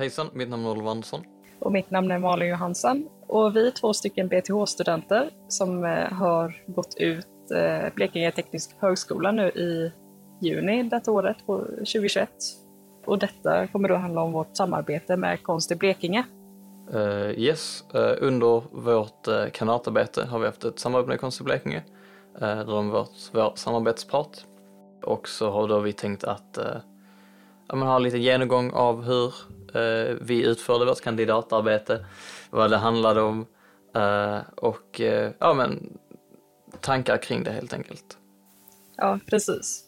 Hejsan, mitt namn är Oliver Andersson. Och mitt namn är Malin Johansson. Och vi är två stycken BTH-studenter som eh, har gått ut eh, Blekinge Teknisk Högskola nu i juni detta året, 2021. Och detta kommer då handla om vårt samarbete med Konst i Blekinge. Uh, yes, uh, under vårt uh, kandidatarbete har vi haft ett samarbete med Konst i Blekinge. Uh, de varit vår samarbetspart. Och så har då vi tänkt att ja, man har lite genomgång av hur eh, vi utförde vårt kandidatarbete, vad det handlade om eh, och eh, ja, men tankar kring det helt enkelt. Ja, precis.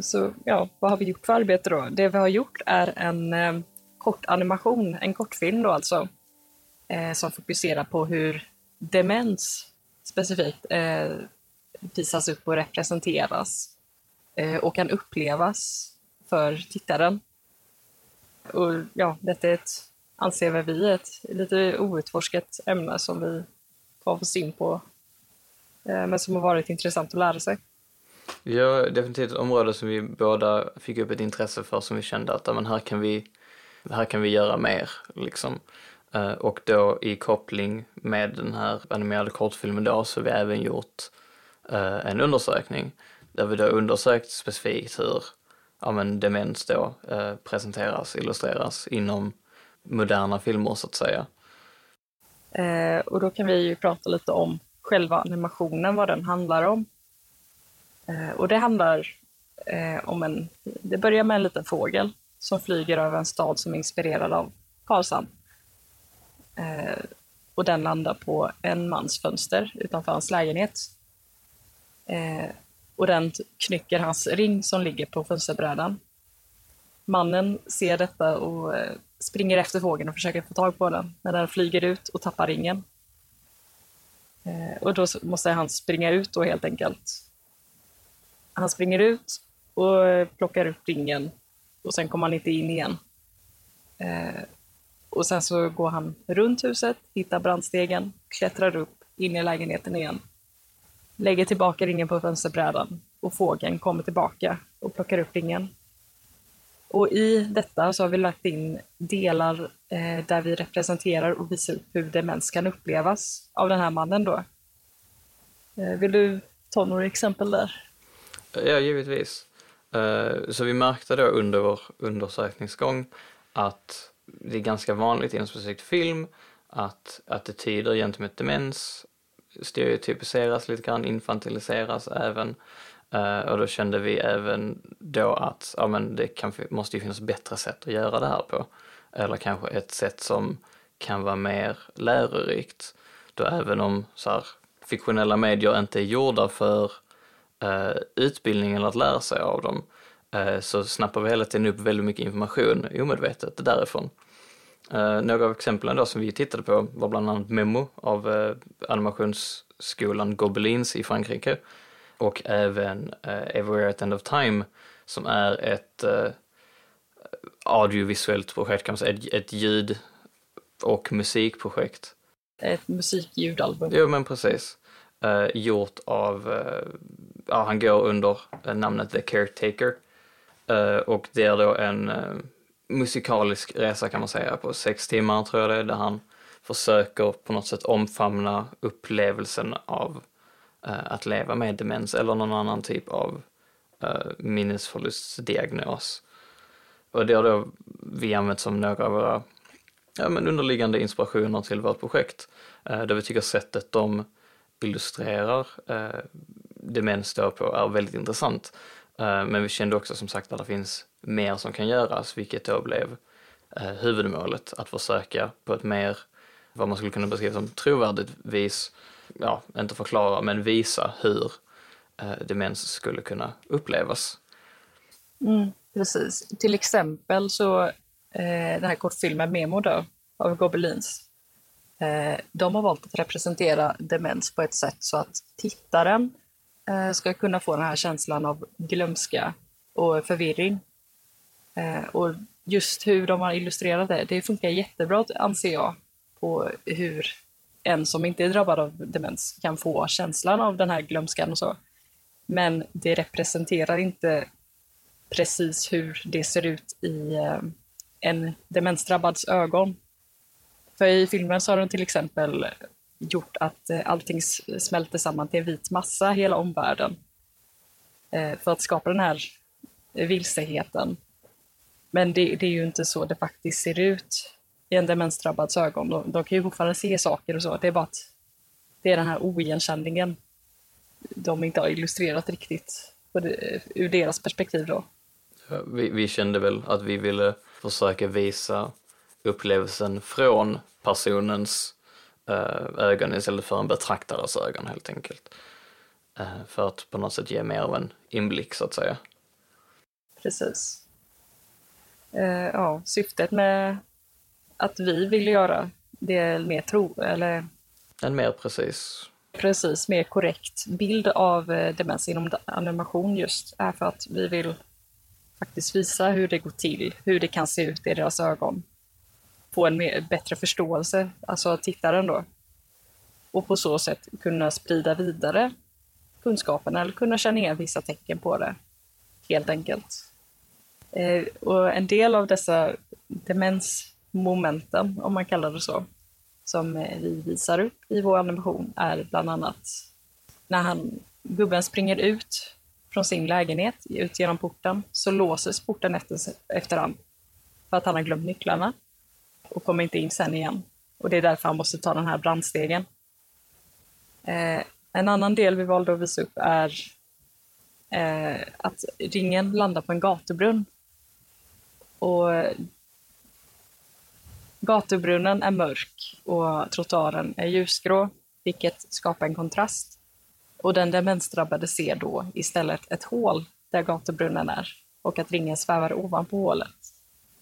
Så ja, vad har vi gjort för arbete då? Det vi har gjort är en kort animation, en kortfilm då alltså, eh, som fokuserar på hur demens specifikt eh, visas upp och representeras eh, och kan upplevas för tittaren. Och ja, detta är ett, anser vi, ett lite outforskat ämne som vi har fått in på, eh, men som har varit intressant att lära sig. Ja, definitivt ett område som vi båda fick upp ett intresse för som vi kände att men här kan vi här kan vi göra mer liksom. Eh, och då i koppling med den här animerade kortfilmen då så har vi även gjort eh, en undersökning där vi då undersökt specifikt hur ja, men demens då eh, presenteras, illustreras inom moderna filmer så att säga. Eh, och då kan vi ju prata lite om själva animationen, vad den handlar om. Eh, och det handlar eh, om en, det börjar med en liten fågel som flyger över en stad som är inspirerad av Karlshamn. Eh, och den landar på en mans fönster utanför hans lägenhet. Och den knycker hans ring som ligger på fönsterbrädan. Mannen ser detta och eh, springer efter fågeln och försöker få tag på den, men den flyger ut och tappar ringen. Eh, och då måste han springa ut då helt enkelt. Han springer ut och eh, plockar upp ringen och sen kommer han inte in igen. Och sen så går han runt huset, hittar brandstegen, klättrar upp, in i lägenheten igen. Lägger tillbaka ringen på fönsterbrädan och fågeln kommer tillbaka och plockar upp ringen. Och i detta så har vi lagt in delar eh, där vi representerar och visar upp hur demens kan upplevas av den här mannen då. Eh, vill du ta några exempel där? Ja, givetvis. Eh, så vi märkte då under vår undersökningsgång att det är ganska vanligt inom specifikt film att attityder gentemot demens stereotypiseras lite grann, infantiliseras även. Uh, och då kände vi även då att ja, men det kan, måste ju finnas bättre sätt att göra det här på. Eller kanske ett sätt som kan vara mer lärorikt. Då även om så här, fiktionella medier inte är gjorda för uh, utbildning eller att lära sig av dem uh, så snappar vi hela tiden upp väldigt mycket information omedvetet därifrån. Eh, några av exemplen då som vi tittade på var bland annat Memo av eh, animationsskolan Gobelins i Frankrike och även eh, Everywhere at End of Time som är ett eh, audiovisuellt projekt kan man säga, ett, ett ljud och musikprojekt. Ett musikljudalbum. Jo men precis. Uh, gjort av uh, ja, han går under namnet The Caretaker. Och det är då en musikalisk resa kan man säga på sex timmar tror jag det är, där han försöker på något sätt omfamna upplevelsen av eh, att leva med demens eller någon annan typ av eh, minnesförlustdiagnos. Och det har då vi använt som några av våra ja, men underliggande inspirationer till vårt projekt. eh, där vi tycker sättet de illustrerar eh, demens då på är väldigt intressant. Eh, men vi kände också som sagt att det finns mer som kan göras, vilket då blev eh, huvudmålet, att försöka på ett mer, vad man skulle kunna beskriva som trovärdigt vis, ja, inte förklara, men visa hur eh, demens skulle kunna upplevas. Mm, precis. Till exempel så eh, den här kortfilmen Memo då, av Gobelins, eh, de har valt att representera demens på ett sätt så att tittaren Eh, ska kunna få den här känslan av glömska och förvirring. Eh, och just hur de har illustrerat det, det funkar jättebra anser jag på hur en som inte är drabbad av demens kan få känslan av den här glömskan och så. Men det representerar inte precis hur det ser ut i, eh, en demensdrabbads ögon. För i filmen så har de till exempel gjort att eh, allting smälter samman till en vit massa, hela omvärlden. Eh, för att skapa den här vilseheten. Men det, det, är ju inte så det faktiskt ser ut i en demensdrabbads ögon. De, de kan ju fortfarande se saker och så. Det är bara att det är den här oigenkännligen de inte har illustrerat riktigt ur deras perspektiv då. Vi, vi, kände väl att vi ville försöka visa upplevelsen från personens eh, ögon istället för en betraktares ögon helt enkelt. Eh, för att på något sätt ge mer av en inblick så att säga. Precis. Eh, ja, syftet med att vi vill göra det mer tro, eller... En mer precis. Precis, mer korrekt bild av demens inom animation just är för att vi vill faktiskt visa hur det går till, hur det kan se ut i deras ögon. Få en mer, bättre förståelse, alltså tittaren då. Och på så sätt kunna sprida vidare kunskapen eller kunna känna igen vissa tecken på det, helt enkelt. Eh, och en del av dessa demensmomenten, om man kallar det så, som eh, vi visar upp i vår animation är bland annat när han, gubben springer ut från sin lägenhet ut genom porten så låses porten efter, efterhand för att han har glömt nycklarna och kommer inte in sen igen. Och det är därför han måste ta den här brandstegen. Eh, en annan del vi valde att visa upp är eh, att ringen landar på en gatubrunn. Och gatubrunnen är mörk och trottoaren är ljusgrå, vilket skapar en kontrast och den demensdrabbade ser då istället ett hål där gatubrunnen är och att ringen svävar ovanpå hålet.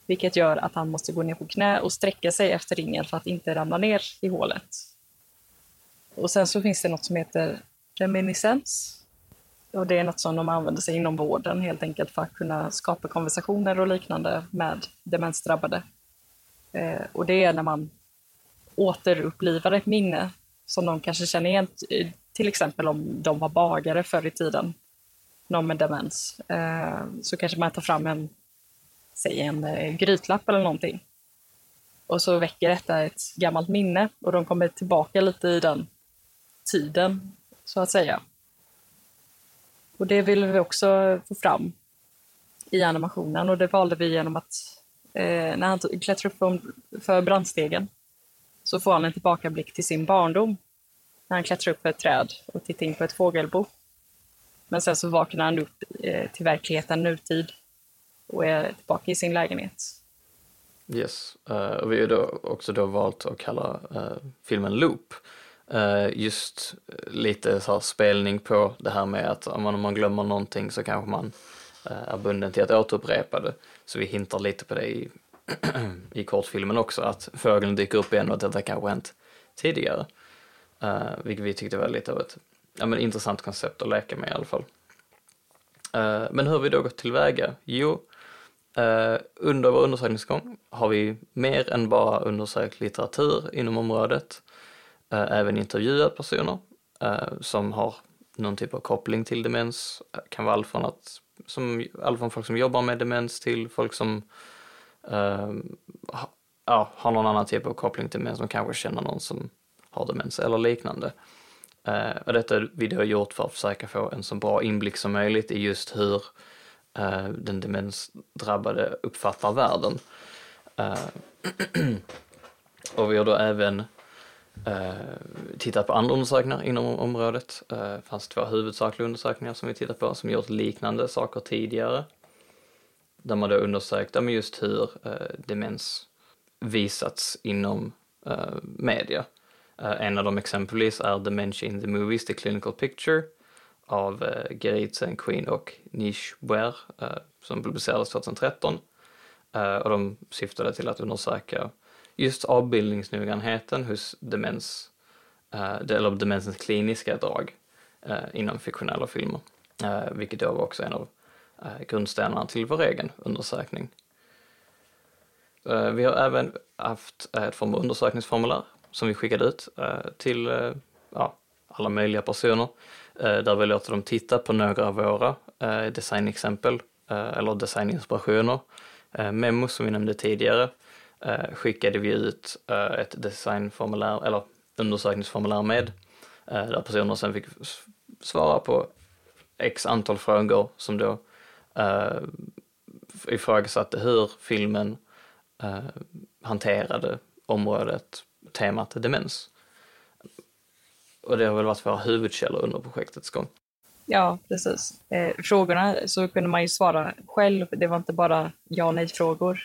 Vilket gör att han måste gå ner på knä och sträcka sig efter ringen för att inte ramla ner i hålet. Och sen så finns det något som heter reminiscens. Och det är något som de använder sig inom vården helt enkelt för att kunna skapa konversationer och liknande med demensdrabbade. Eh, och det är när man återupplivar ett minne som de kanske känner igen till exempel om de var bagare förr i tiden, någon med demens, eh, så kanske man tar fram en, säg en eh, grytlapp eller någonting. Och så väcker detta ett gammalt minne och de kommer tillbaka lite i den tiden, så att säga. Och det ville vi också få fram i animationen och det valde vi genom att eh, när han klättrar upp för brandstegen så får han en tillbakablick till sin barndom när han klättrar upp för ett träd och tittar in på ett fågelbo. Men sen så vaknar han upp eh, till verkligheten nutid och är tillbaka i sin lägenhet. Yes, uh, och vi har då också då valt att kalla uh, filmen Loop. Eh, just eh, lite så här spelning på det här med att om man, om man glömmer någonting så kanske man eh, är bunden till att återupprepa det. Så vi hintar lite på det i, i kortfilmen också, att fågeln dyker upp igen och att detta kanske hänt tidigare. Uh, vilket vi tyckte var lite av ett ja, men intressant koncept att leka med i alla fall. Uh, men hur har vi då gått tillväga? Jo, uh, under vår undersökningsgång har vi mer än bara undersökt litteratur inom området, Eh, även intervjuat personer eh, som har någon typ av koppling till demens, eh, kan vara allt från, att, som, allt från folk som jobbar med demens till folk som ehm, ja, har någon annan typ av koppling till demens, som kanske känner någon som har demens eller liknande. Uh, och detta har vi då gjort för att försöka få en så bra inblick som möjligt i just hur uh, den demensdrabbade uppfattar världen. Och vi har då även Eh, tittat på andra undersökningar inom området. Eh, det fanns två huvudsakliga undersökningar som vi tittat på som gjort liknande saker tidigare. Där man då undersökt ja, just hur eh, demens visats inom eh, media. Eh, en av dem exempelvis är Dementia in the Movies, The Clinical Picture av eh, uh, Geritsen, Queen och Nish Boer som publicerades 2013. Och de syftade till att undersöka just avbildningsnoggrannheten hos demens, eh, eller demensens kliniska drag eh, inom fiktionella filmer. Eh, vilket då var också en av grundstenarna till vår egen undersökning. Vi har även haft ett form av undersökningsformulär som vi skickade ut till ja, alla möjliga personer där vi låter dem titta på några av våra designexempel eller designinspirationer Memo som vi nämnde tidigare eh, skickade vi ut eh, ett designformulär, eller undersökningsformulär med, eh, där personer sen fick svara på x antal frågor som då eh, ifrågasatte hur filmen eh, hanterade området, temat demens. Och det har väl varit våra huvudkällor under projektets gång. Ja, precis. Eh, frågorna så kunde man ju svara själv. Det var inte bara ja och nej-frågor.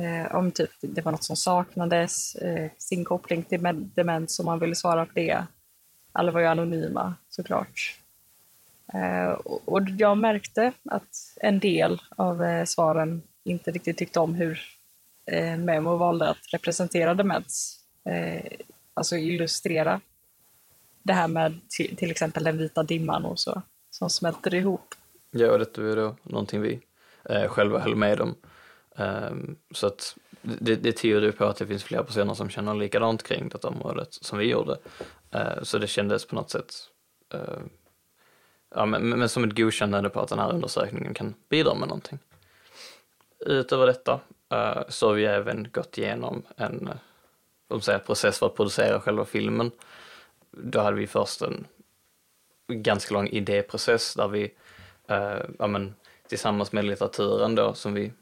Eh, om typ det var något som saknades, eh, sin koppling till med- demens om man ville svara på det. Alla var ju anonyma såklart. Eh, och, och jag märkte att en del av eh, svaren inte riktigt tyckte om hur eh, Memo valde att representera demens. Eh, alltså illustrera det här med till, till exempel den vita dimman och så, som smälter ihop. Ja, och detta är då någonting vi eh, själva höll med om. Um, så att det, det tyder ju på att det finns fler personer som känner likadant kring det området som vi gjorde. Uh, så det kändes på något sätt uh, ja, men, men som ett godkännande på att den här undersökningen kan bidra med någonting. Utöver detta uh, så har vi även gått igenom en eh, säger, process för att producera själva filmen. Då hade vi först en ganska lång idéprocess där vi eh, ja, men, tillsammans med litteraturen då som vi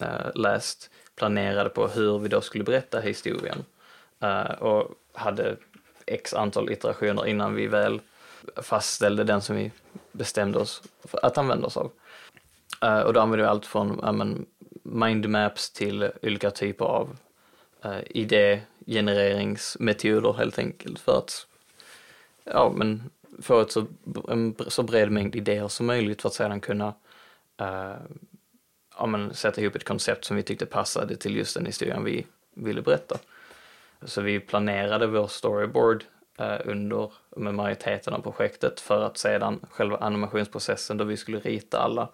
Eh, läst planerade på hur vi då skulle berätta historien eh, och hade x antal iterationer innan vi väl fastställde den som vi bestämde oss för att använda oss av. Eh, och då använde vi allt från ja, men, mindmaps till olika typer av eh, idégenereringsmetoder helt enkelt för att ja, men få ett så, en så bred mängd idéer som möjligt för att sedan kunna eh, ja, men sätta ihop ett koncept som vi tyckte passade till just den historien vi ville berätta. Så vi planerade vår storyboard eh, under med majoriteten av projektet för att sedan själva animationsprocessen då vi skulle rita alla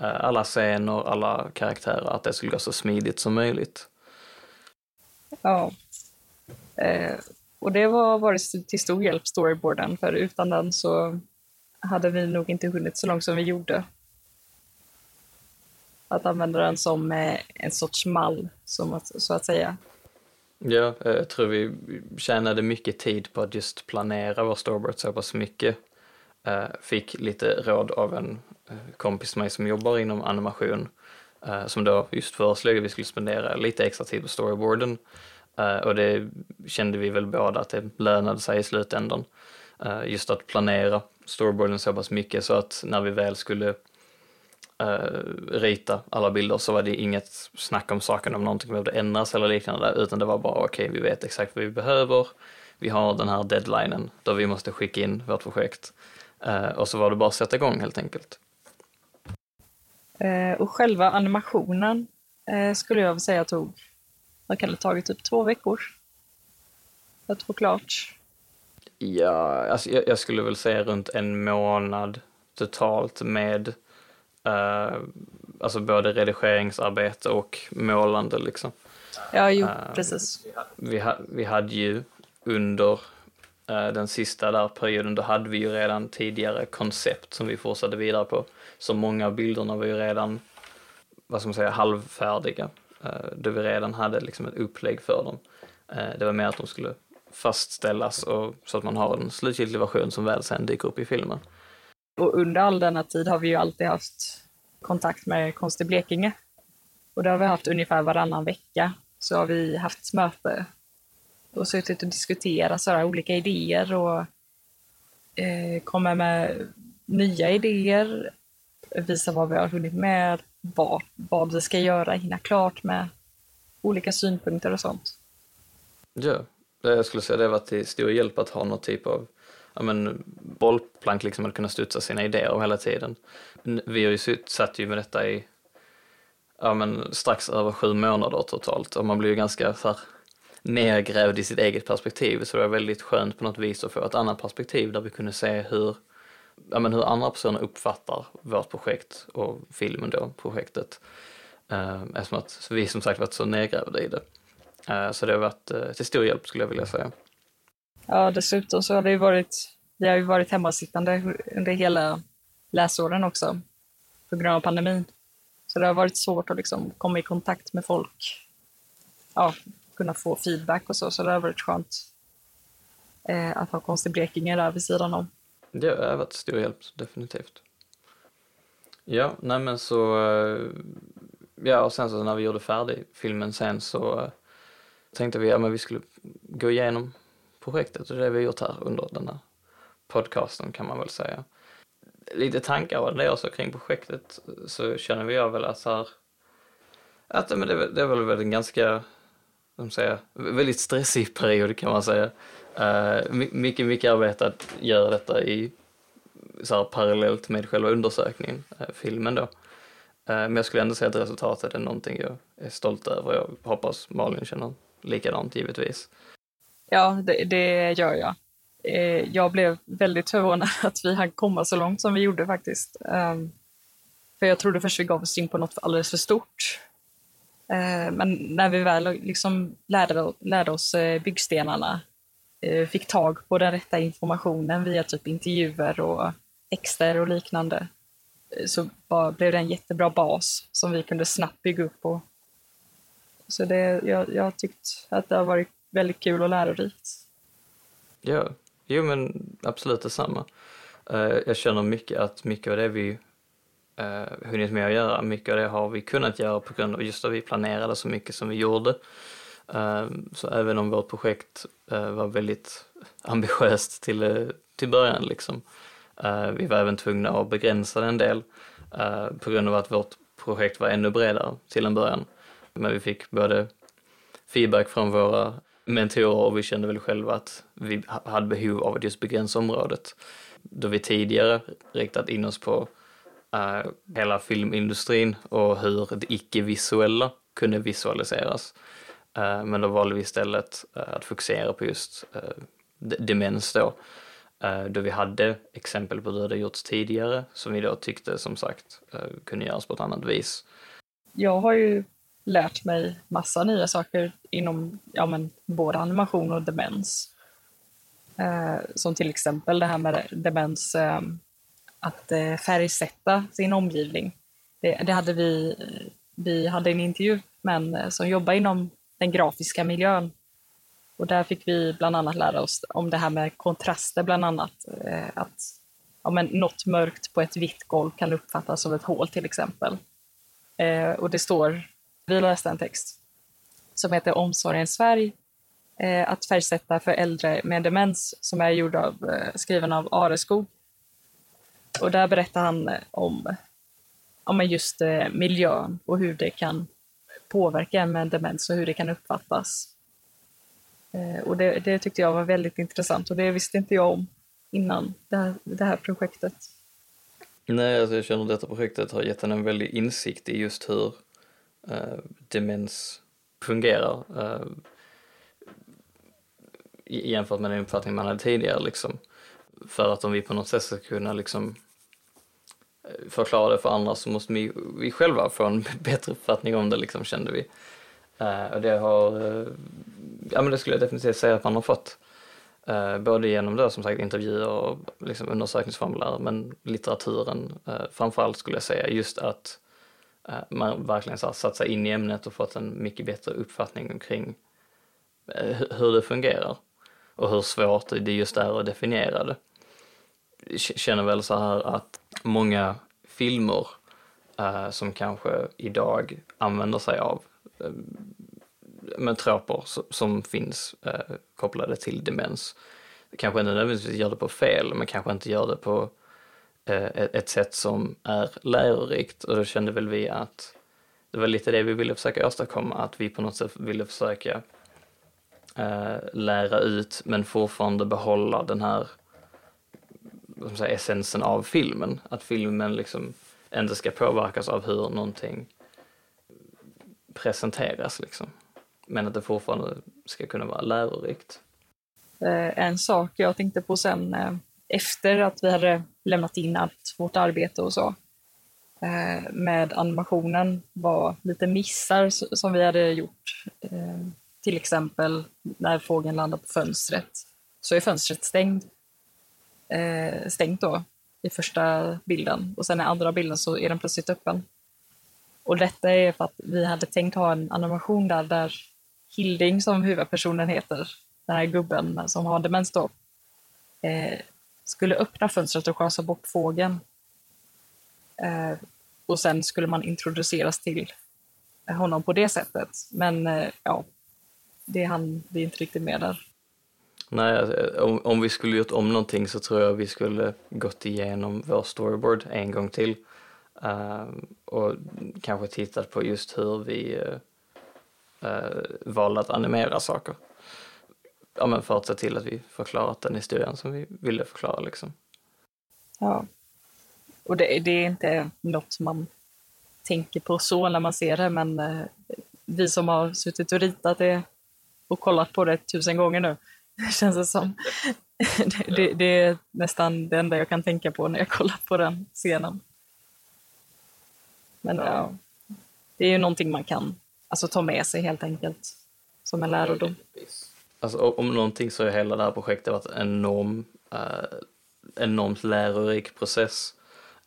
eh, alla scener, alla karaktärer, att det skulle gå så smidigt som möjligt. Ja. Eh, och det var varit till stor hjälp, storyboarden, för utan den så hade vi nog inte hunnit så långt som vi gjorde. Att använda den som eh, en sorts mall, som så att säga. Ja, eh, jag tror vi tjänade mycket tid på att just planera vår storyboard så pass mycket. Eh, fick lite råd av en kompis med mig som jobbar inom animation som då just föreslog att vi skulle spendera lite extra tid på storyboarden. Och det kände vi väl båda att det lönade sig i slutändan. Just att planera storyboarden så pass mycket så att när vi väl skulle rita alla bilder så var det inget snack om saken om någonting behövde ändras eller liknande utan det var bara okej, vi vet exakt vad vi behöver. Vi har den här deadlinen då vi måste skicka in vårt projekt Eh, och så var det bara att sätta igång helt enkelt. Eh, och själva animationen eh, skulle jag säga tog, vad kan det tagit, typ två veckor? Att få klart. Ja, alltså jag, jag skulle väl säga runt en månad totalt med eh, alltså både redigeringsarbete och målande liksom. Ja, jo, Eh, precis. vi, ha, vi hade ju under eh, den sista där perioden, då hade vi ju redan tidigare koncept som vi fortsatte vidare på. Så många av bilderna var ju redan, vad ska man säga, halvfärdiga. Då vi redan hade liksom ett upplägg för dem. Det var mer att de skulle fastställas och, så att man har en slutgiltig version som väl sen dyker upp i filmen. Och under all denna tid har vi ju alltid haft kontakt med Konst i Blekinge. Och det har vi haft ungefär varannan vecka. Så har vi haft möte och suttit och diskuterat sådär olika idéer och eh, kommit med nya idéer, visa vad vi har hunnit med, vad, vad vi ska göra, hinna klart med olika synpunkter och sånt. Ja, jag skulle säga det har varit till stor hjälp att ha någon typ av ja, men, bollplank liksom att kunna studsa sina idéer om hela tiden. Vi har ju sut- satt ju med detta i ja, men, strax över sju månader totalt och man blir ju ganska så här, nergrävd i sitt eget perspektiv så det var väldigt skönt på något vis att få ett annat perspektiv där vi kunde se hur, ja, men, hur andra personer uppfattar vårt projekt och filmen då, projektet. Eh, eftersom att vi som sagt varit så nergrävda i det. Eh, Så det har varit eh, till stor hjälp skulle jag vilja säga. Ja, dessutom så har det ju varit, vi har ju varit hemmasittande under hela läsåren också, på grund av pandemin. Så det har varit svårt att liksom komma i kontakt med folk, ja, kunna få feedback och så, så det har varit skönt eh, att ha Konst i Blekinge där vid sidan om. Det har varit stor hjälp, definitivt. Ja, nej men så, eh, ja och sen så när vi gjorde färdig filmen sen så eh, tänkte vi, ja men vi skulle gå igenom projektet och det har vi gjort här under den här podcasten kan man väl säga. Lite tankar och det också kring projektet så känner vi jag väl att här, att men det, det är väl en ganska, som säger, väldigt stressig period kan man säga. Uh, mycket, mycket arbete att göra detta i så här, parallellt med själva undersökningen, uh, filmen då. Uh, men jag skulle ändå säga att resultatet är någonting jag är stolt över. Jag hoppas Malin känner likadant givetvis. Ja, det, det gör jag. Eh, jag blev väldigt förvånad att vi hann komma så långt som vi gjorde faktiskt. Um, för jag trodde först vi gav oss in på något alldeles för stort. Eh, men när vi väl liksom lärde, lärde oss eh, byggstenarna, eh, fick tag på den rätta informationen via typ intervjuer och texter och liknande, eh, så bara blev det en jättebra bas som vi kunde snabbt bygga upp på. Så det, jag, jag tyckt att det har varit väldigt kul och lärorikt. Ja, jo men absolut detsamma. Uh, jag känner mycket att mycket av det vi uh, hunnit med att göra, mycket av det har vi kunnat göra på grund av just att vi planerade så mycket som vi gjorde. Uh, så även om vårt projekt uh, var väldigt ambitiöst till, till början liksom, vi var även tvungna att begränsa det en del på grund av att vårt projekt var ännu bredare till en början. Men vi fick både feedback från våra mentorer och vi kände väl själva att vi hade behov av att just begränsa området. Då vi tidigare riktat in oss på uh, hela filmindustrin och hur det icke-visuella kunde visualiseras. Uh, men då valde vi istället uh, att fokusera på just demens då. Då vi hade exempel på hur det gjorts tidigare som vi då tyckte som sagt kunde göras på ett annat vis. Jag har ju lärt mig massa nya saker inom ja, men, både animation och demens. Eh, som till exempel det här med demens, eh, att eh, färgsätta sin omgivning. Det, det, hade vi, vi hade en intervju med en eh, som jobbar inom den grafiska miljön. Och där fick vi bland annat lära oss om det här med kontraster, bland annat. Eh, att ja, men, något mörkt på ett vitt golv kan uppfattas som ett hål till exempel. Eh, och det står vi läste en text som heter Omsorgens färg, eh, att färgsätta för äldre med demens, som är gjord av, eh, skriven av Areskog. Och där berättar han eh, om, om just eh, miljön och hur det kan påverka en med demens och hur det kan uppfattas. Eh, och det, det, tyckte jag var väldigt intressant och det visste inte jag om innan det här, det här projektet. Nej, alltså jag känner att detta projektet har gett en en väldig insikt i just hur uh, demens fungerar uh, jämfört med den uppfattning man hade tidigare liksom. För att om vi på något sätt ska kunna liksom eh, förklara det för andra så måste vi, vi själva få en bättre uppfattning om det liksom kände vi. Uh, och det har, uh, ja men det skulle jag definitivt säga att man har fått. Uh, både genom då som sagt intervjuer och liksom undersökningsformulär men litteraturen framförallt skulle jag säga just att Eh, man verkligen så satt sig in i ämnet och fått en mycket bättre uppfattning kring eh, hur det fungerar och hur svårt det just är att definiera det. Jag känner väl så här att många filmer eh, som kanske idag använder sig av eh, med troper som finns eh, kopplade till demens. Kanske inte nödvändigtvis gör det på fel, men kanske inte gör det på Eh, ett sätt som är lärorikt och då kände väl vi att det var lite det vi ville försöka åstadkomma, att vi på något sätt ville försöka eh, lära ut men fortfarande behålla den här säga, essensen av filmen. Att filmen liksom inte ska påverkas av hur någonting presenteras liksom. Men att det fortfarande ska kunna vara lärorikt. Eh, en sak jag tänkte på sen eh, efter att vi hade lämnat in allt vårt arbete och så eh, med animationen var lite missar som vi hade gjort. Eh, till exempel när fågeln landar på fönstret så är fönstret stängt, eh, stängt då i första bilden och sen i andra bilden så är den plötsligt öppen. Och detta är för att vi hade tänkt ha en animation där, där Hilding som huvudpersonen heter, den här gubben som har demens då, eh, skulle öppna fönstret och skasa bort fågeln. Eh, och sen skulle man introduceras till honom på det sättet. Men eh, ja, det hann vi inte riktigt med där. Nej, eh, om, om vi skulle gjort om någonting så tror jag vi skulle gått igenom vår storyboard en gång till. eh, och kanske tittat på just hur vi eh, eh, valde att animera saker. Ja, men för att se till att vi förklarat den historien som vi ville förklara liksom. Ja. Och det, det är inte något man tänker på så när man ser det, men eh, vi som har suttit och ritat det och kollat på det tusen gånger nu, känns det som. Det, det, det, är nästan det enda jag kan tänka på när jag kollar på den scenen. Men ja, det är ju någonting man kan alltså, ta med sig helt enkelt, som en lärodom. Alltså, om någonting så har hela det här projektet varit en enorm, eh, enormt lärorik process.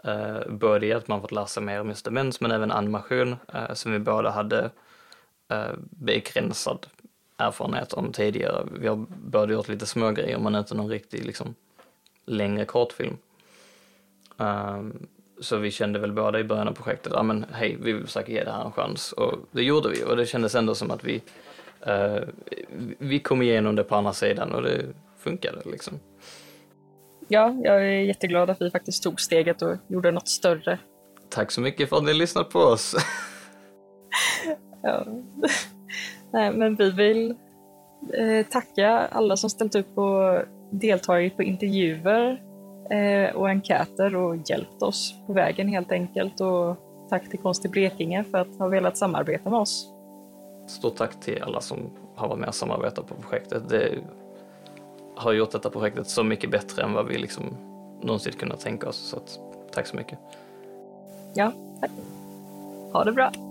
Eh, både i att man fått lära sig mer om just demens men även animation eh, som vi båda hade eh, begränsad erfarenhet om tidigare. Vi har båda gjort lite små grejer men inte någon riktig liksom, längre kortfilm. Um, så vi kände väl båda i början av projektet, ja ah, men hej, vi vill försöka ge det här en chans. Och det gjorde vi och det kändes ändå som att vi, uh, vi kom igenom det på andra sidan och det funkade liksom. Ja, jag är jätteglad att vi faktiskt tog steget och gjorde något större. Tack så mycket för att ni lyssnat på oss. ja. Nej, men vi vill eh, tacka alla som ställt upp och deltagit på intervjuer eh, och enkäter och hjälpt oss på vägen helt enkelt. Och tack till Konst i Blekinge för att ha velat samarbeta med oss. Stort tack till alla som har varit med och samarbetat på projektet. Det har gjort detta projektet så mycket bättre än vad vi liksom någonsin kunnat tänka oss. Så att, tack så mycket. Ja, tack. Ha det bra.